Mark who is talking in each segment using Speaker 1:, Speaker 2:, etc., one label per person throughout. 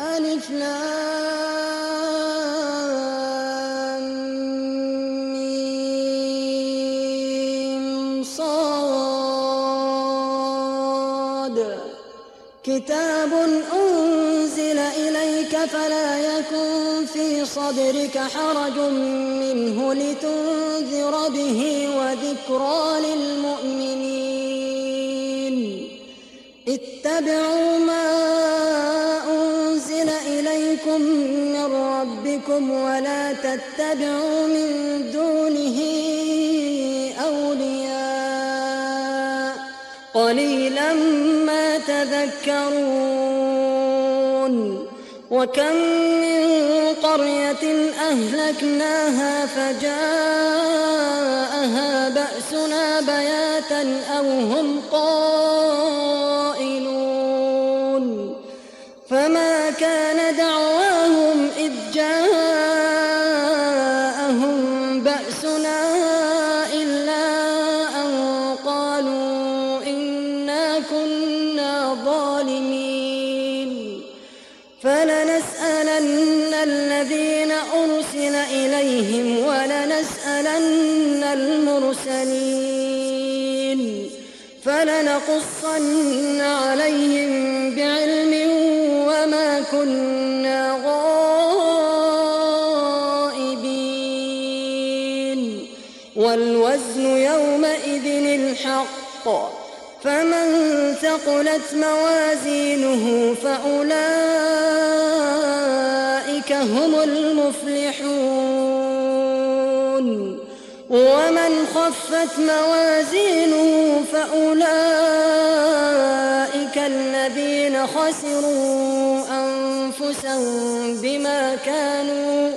Speaker 1: ألف لام صاد كتاب أنزل إليك فلا يكن في صدرك حرج منه لتنذر به وذكرى للمؤمنين ربكم ولا تتبعوا من دونه أولياء قليلا ما تذكرون وكم من قرية أهلكناها فجاءها بأسنا بياتا أو هم قال ثقلت موازينه فأولئك هم المفلحون ومن خفت موازينه فأولئك الذين خسروا أنفسهم بما كانوا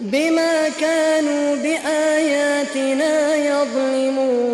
Speaker 1: بما كانوا بآياتنا يظلمون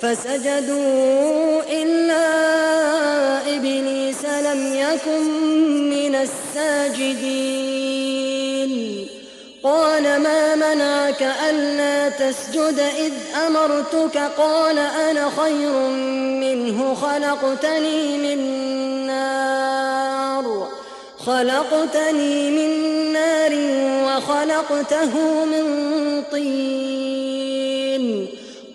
Speaker 1: فسجدوا إلا إبليس لم يكن من الساجدين قال ما منعك ألا تسجد إذ أمرتك قال أنا خير منه خلقتني من نار خلقتني من نار وخلقته من طين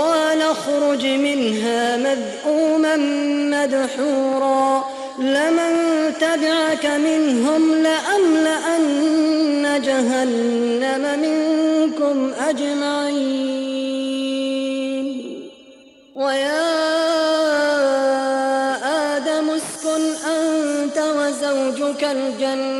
Speaker 1: قال اخرج منها مذءوما مدحورا لمن تبعك منهم لأملأن جهنم منكم أجمعين ويا آدم اسكن أنت وزوجك الجنة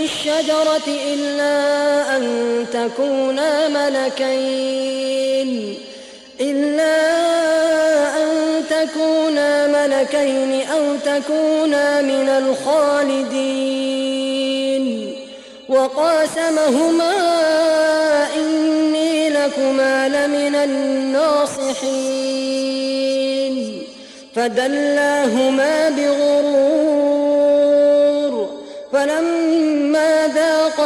Speaker 1: الشجرة إلا أن تكونا ملكين إلا أن تكونا ملكين أو تكونا من الخالدين وقاسمهما إني لكما لمن الناصحين فدلاهما بغرور فلما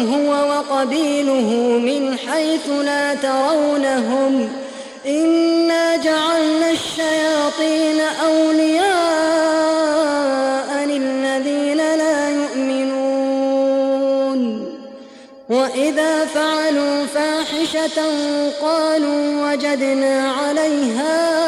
Speaker 1: هو وقبيله من حيث لا ترونهم إنا جعلنا الشياطين أولياء للذين لا يؤمنون وإذا فعلوا فاحشة قالوا وجدنا عليها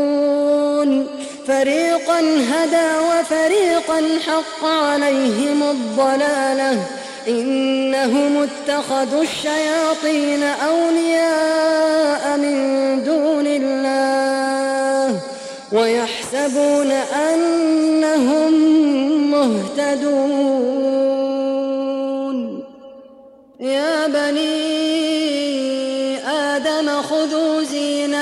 Speaker 1: فريقا هدى وفريقا حق عليهم الضلاله انهم اتخذوا الشياطين اولياء من دون الله ويحسبون انهم مهتدون يا بني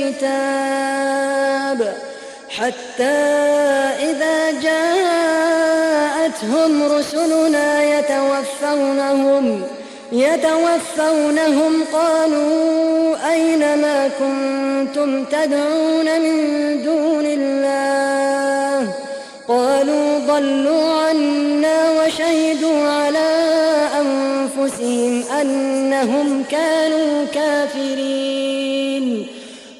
Speaker 1: الكتاب حتى إذا جاءتهم رسلنا يتوفونهم يتوفونهم قالوا أين ما كنتم تدعون من دون الله قالوا ضلوا عنا وشهدوا على أنفسهم أنهم كانوا كافرين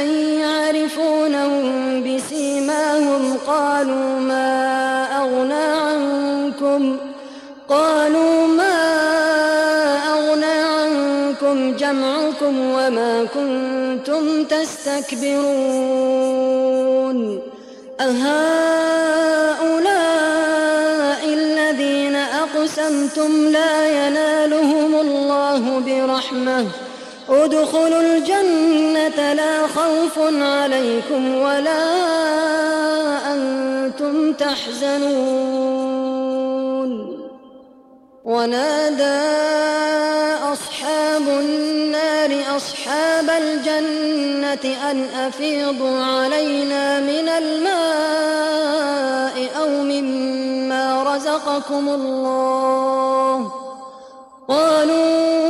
Speaker 1: أن يعرفونهم بسيماهم قالوا ما أغنى عنكم قالوا ما أغنى عنكم جمعكم وما كنتم تستكبرون أهؤلاء الذين أقسمتم لا ينالهم الله برحمه ۖ ادخلوا الجنة لا خوف عليكم ولا أنتم تحزنون ونادى أصحاب النار أصحاب الجنة أن أفيضوا علينا من الماء أو مما رزقكم الله قالوا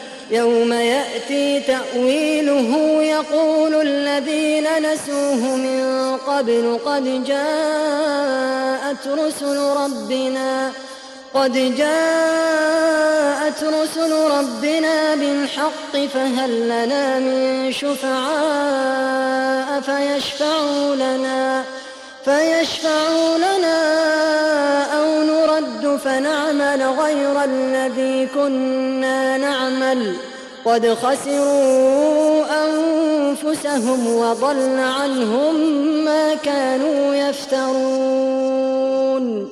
Speaker 1: يوم يأتي تأويله يقول الذين نسوه من قبل قد جاءت رسل ربنا قد جاءت رسل ربنا بالحق فهل لنا من شفعاء فيشفعوا لنا ۖ فيشفعوا لنا أو نرد فنعمل غير الذي كنا نعمل قد خسروا أنفسهم وضل عنهم ما كانوا يفترون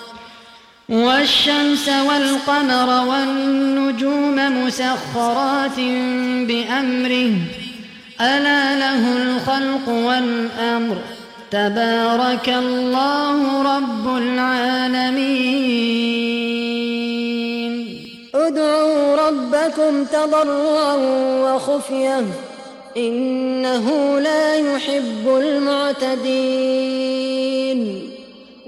Speaker 1: والشمس والقمر والنجوم مسخرات بأمره ألا له الخلق والأمر تبارك الله رب العالمين ادعوا ربكم تضرعا وخفيه إنه لا يحب المعتدين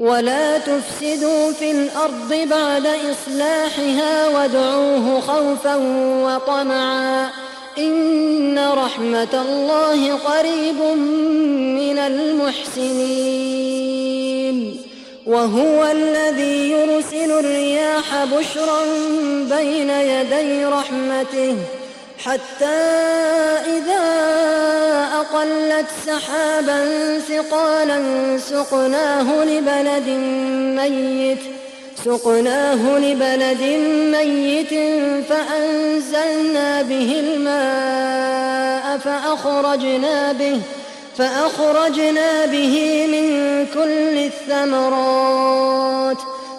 Speaker 1: ولا تفسدوا في الأرض بعد إصلاحها وادعوه خوفا وطمعا إن رحمة الله قريب من المحسنين وهو الذي يرسل الرياح بشرا بين يدي رحمته حتى إذا أقلت سحابا ثقالا سقناه لبلد ميت سقناه لبلد ميت فأنزلنا به الماء فأخرجنا به فأخرجنا به من كل الثمرات ۖ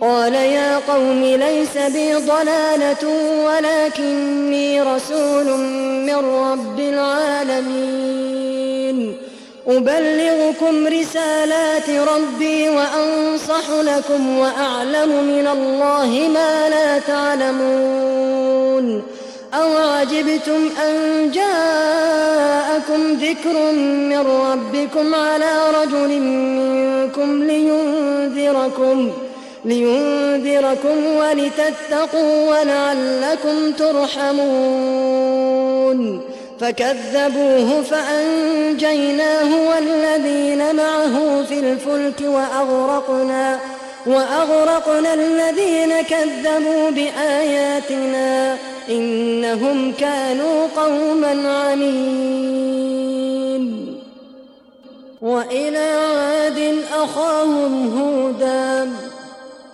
Speaker 1: قال يا قوم ليس بي ضلالة ولكني رسول من رب العالمين أبلغكم رسالات ربي وأنصح لكم وأعلم من الله ما لا تعلمون أو عجبتم أن جاءكم ذكر من ربكم على رجل منكم لينذركم ۖ لينذركم ولتتقوا ولعلكم ترحمون فكذبوه فأنجيناه والذين معه في الفلك وأغرقنا وأغرقنا الذين كذبوا بآياتنا إنهم كانوا قوما عمين وإلى عاد أخاهم هوداً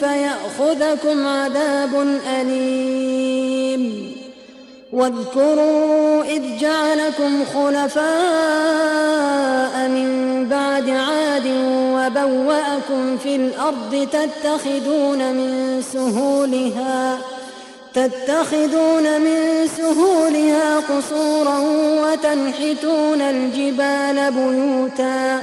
Speaker 1: فيأخذكم عذاب أليم واذكروا إذ جعلكم خلفاء من بعد عاد وبوأكم في الأرض تتخذون من سهولها تتخذون من سهولها قصورا وتنحتون الجبال بيوتاً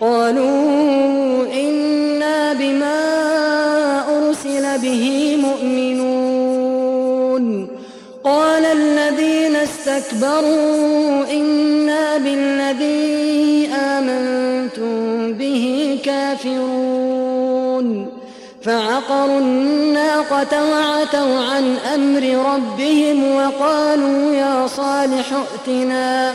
Speaker 1: قالوا إنا بما أرسل به مؤمنون قال الذين استكبروا إنا بالذي آمنتم به كافرون فعقروا الناقة وعتوا عن أمر ربهم وقالوا يا صالح ائتنا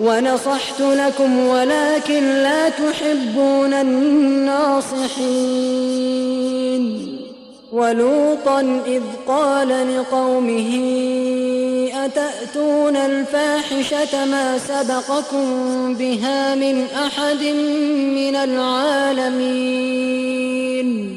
Speaker 1: ونصحت لكم ولكن لا تحبون الناصحين ولوطا إذ قال لقومه أتأتون الفاحشة ما سبقكم بها من أحد من العالمين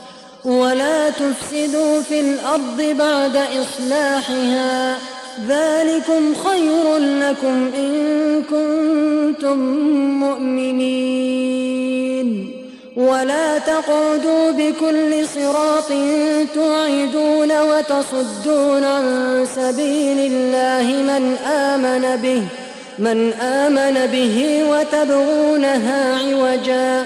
Speaker 1: ولا تفسدوا في الأرض بعد إصلاحها ذلكم خير لكم إن كنتم مؤمنين ولا تقعدوا بكل صراط تعدون وتصدون عن سبيل الله من آمن به من آمن به وتبغونها عوجاً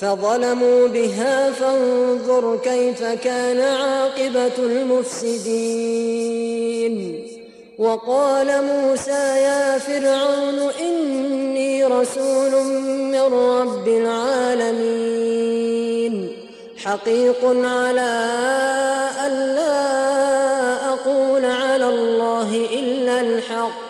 Speaker 1: فظلموا بها فانظر كيف كان عاقبة المفسدين وقال موسى يا فرعون إني رسول من رب العالمين حقيق على أن لا أقول على الله إلا الحق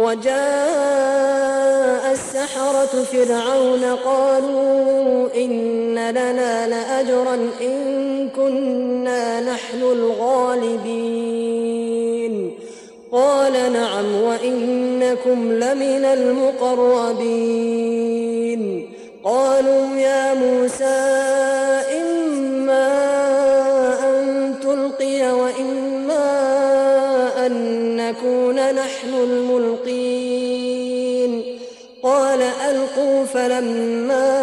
Speaker 1: وجاء السحرة فرعون قالوا إن لنا لأجرا إن كنا نحن الغالبين قال نعم وإنكم لمن المقربين قالوا يا موسى إما نحن الملقين قال ألقوا فلما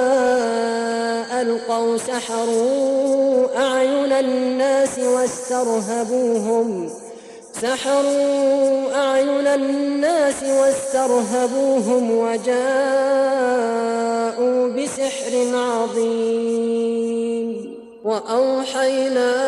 Speaker 1: ألقوا سحروا أعين الناس واسترهبوهم سحروا أعين الناس واسترهبوهم وجاءوا بسحر عظيم وأوحينا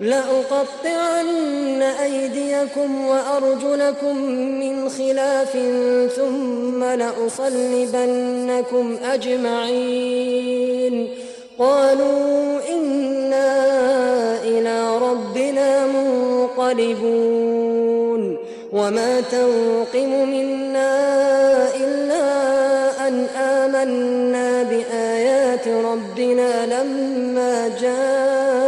Speaker 1: لأقطعن أيديكم وأرجلكم من خلاف ثم لأصلبنكم أجمعين قالوا إنا إلى ربنا منقلبون وما تنقم منا إلا أن آمنا بآيات ربنا لما جاءت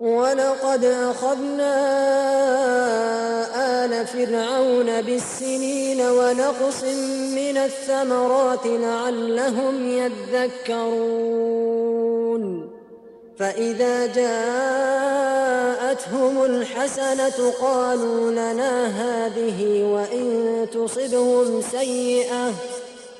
Speaker 1: ولقد أخذنا آل فرعون بالسنين ونقص من الثمرات لعلهم يذكرون فإذا جاءتهم الحسنة قالوا لنا هذه وإن تصبهم سيئة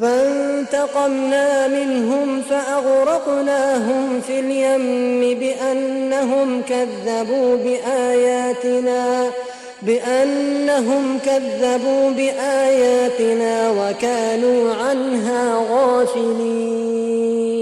Speaker 1: فانتقمنا منهم فأغرقناهم في اليم بأنهم كذبوا بآياتنا بأنهم كذبوا بآياتنا وكانوا عنها غافلين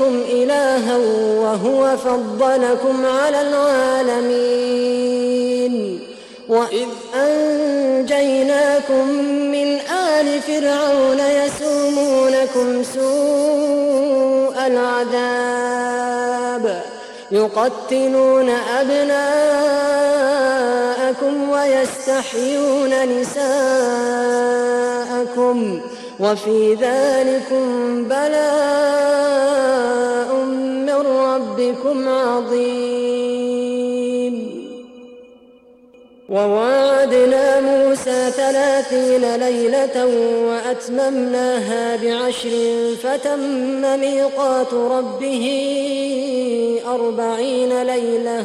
Speaker 1: ربكم إلها وهو فضلكم على العالمين وإذ أنجيناكم من آل فرعون يسومونكم سوء العذاب يقتلون أبناءكم ويستحيون نساءكم ۖ وفي ذلكم بلاء من ربكم عظيم ووعدنا موسى ثلاثين ليلة وأتممناها بعشر فتم ميقات ربه أربعين ليلةً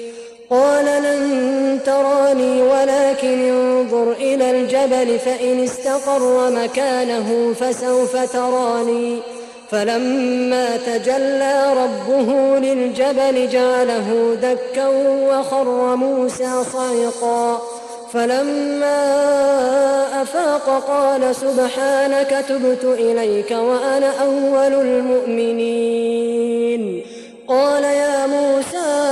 Speaker 1: قال لن تراني ولكن انظر إلى الجبل فإن استقر مكانه فسوف تراني فلما تجلى ربه للجبل جعله دكا وخر موسى صيقا فلما أفاق قال سبحانك تبت إليك وأنا أول المؤمنين قال يا موسى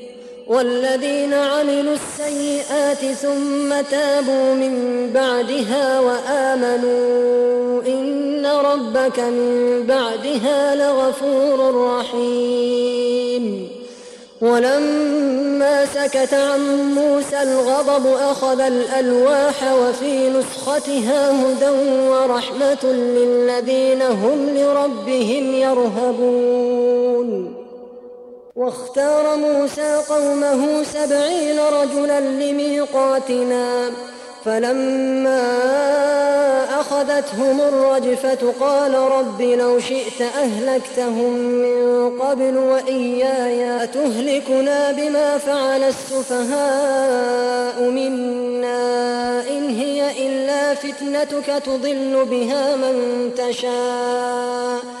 Speaker 1: والذين عملوا السيئات ثم تابوا من بعدها وآمنوا إن ربك من بعدها لغفور رحيم ولما سكت عن موسى الغضب أخذ الألواح وفي نسختها هدى ورحمة للذين هم لربهم يرهبون واختار موسى قومه سبعين رجلا لميقاتنا فلما أخذتهم الرجفة قال رب لو شئت أهلكتهم من قبل وإياي تهلكنا بما فعل السفهاء منا إن هي إلا فتنتك تضل بها من تشاء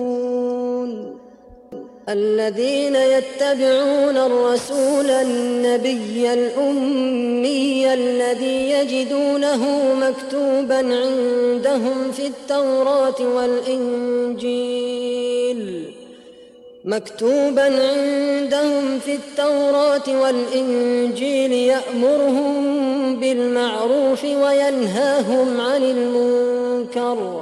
Speaker 1: الذين يتبعون الرسول النبي الأمي الذي يجدونه مكتوبا عندهم في التوراة والإنجيل مكتوبا عندهم في التوراة والإنجيل يأمرهم بالمعروف وينهاهم عن المنكر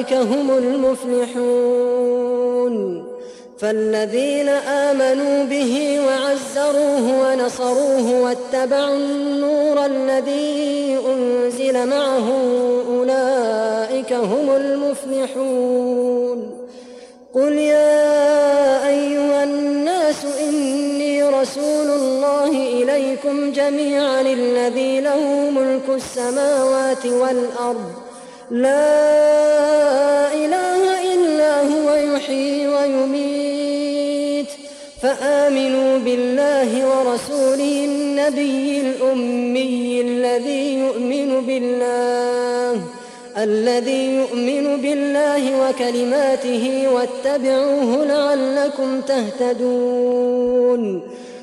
Speaker 1: أولئك هم المفلحون فالذين آمنوا به وعزروه ونصروه واتبعوا النور الذي أنزل معه أولئك هم المفلحون قل يا أيها الناس إني رسول الله إليكم جميعا الذي له ملك السماوات والأرض لا إله إلا هو يحيي ويميت فآمنوا بالله ورسوله النبي الأمي الذي يؤمن بالله الذي يؤمن بالله وكلماته واتبعوه لعلكم تهتدون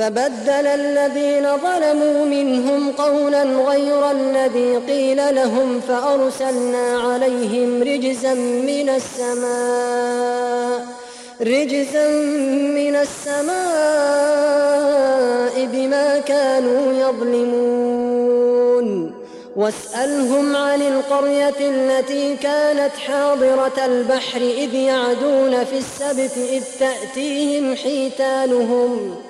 Speaker 1: فبدل الذين ظلموا منهم قولا غير الذي قيل لهم فأرسلنا عليهم رجزا من السماء رجزا من السماء بما كانوا يظلمون واسألهم عن القرية التي كانت حاضرة البحر إذ يعدون في السبت إذ تأتيهم حيتانهم ۖ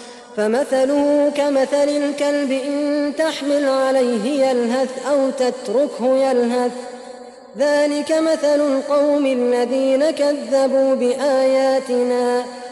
Speaker 1: فمثله كمثل الكلب إن تحمل عليه يلهث أو تتركه يلهث ذلك مثل القوم الذين كذبوا بآياتنا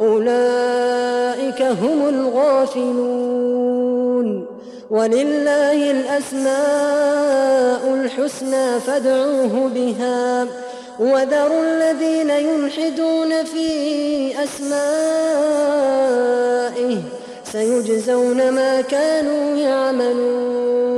Speaker 1: أولئك هم الغافلون ولله الأسماء الحسنى فادعوه بها وذروا الذين يلحدون في أسمائه سيجزون ما كانوا يعملون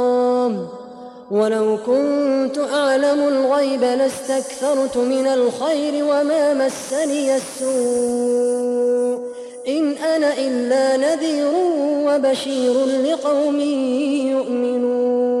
Speaker 1: ولو كنت أعلم الغيب لاستكثرت من الخير وما مسني السوء إن أنا إلا نذير وبشير لقوم يؤمنون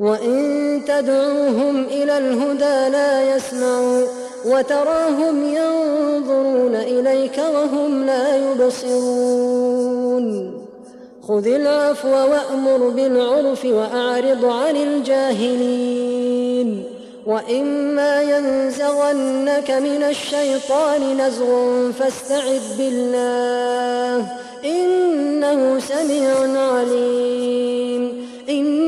Speaker 1: وإن تدعوهم إلى الهدى لا يسمعوا وتراهم ينظرون إليك وهم لا يبصرون خذ العفو وأمر بالعرف وأعرض عن الجاهلين وإما ينزغنك من الشيطان نزغ فاستعذ بالله إنه سميع عليم إن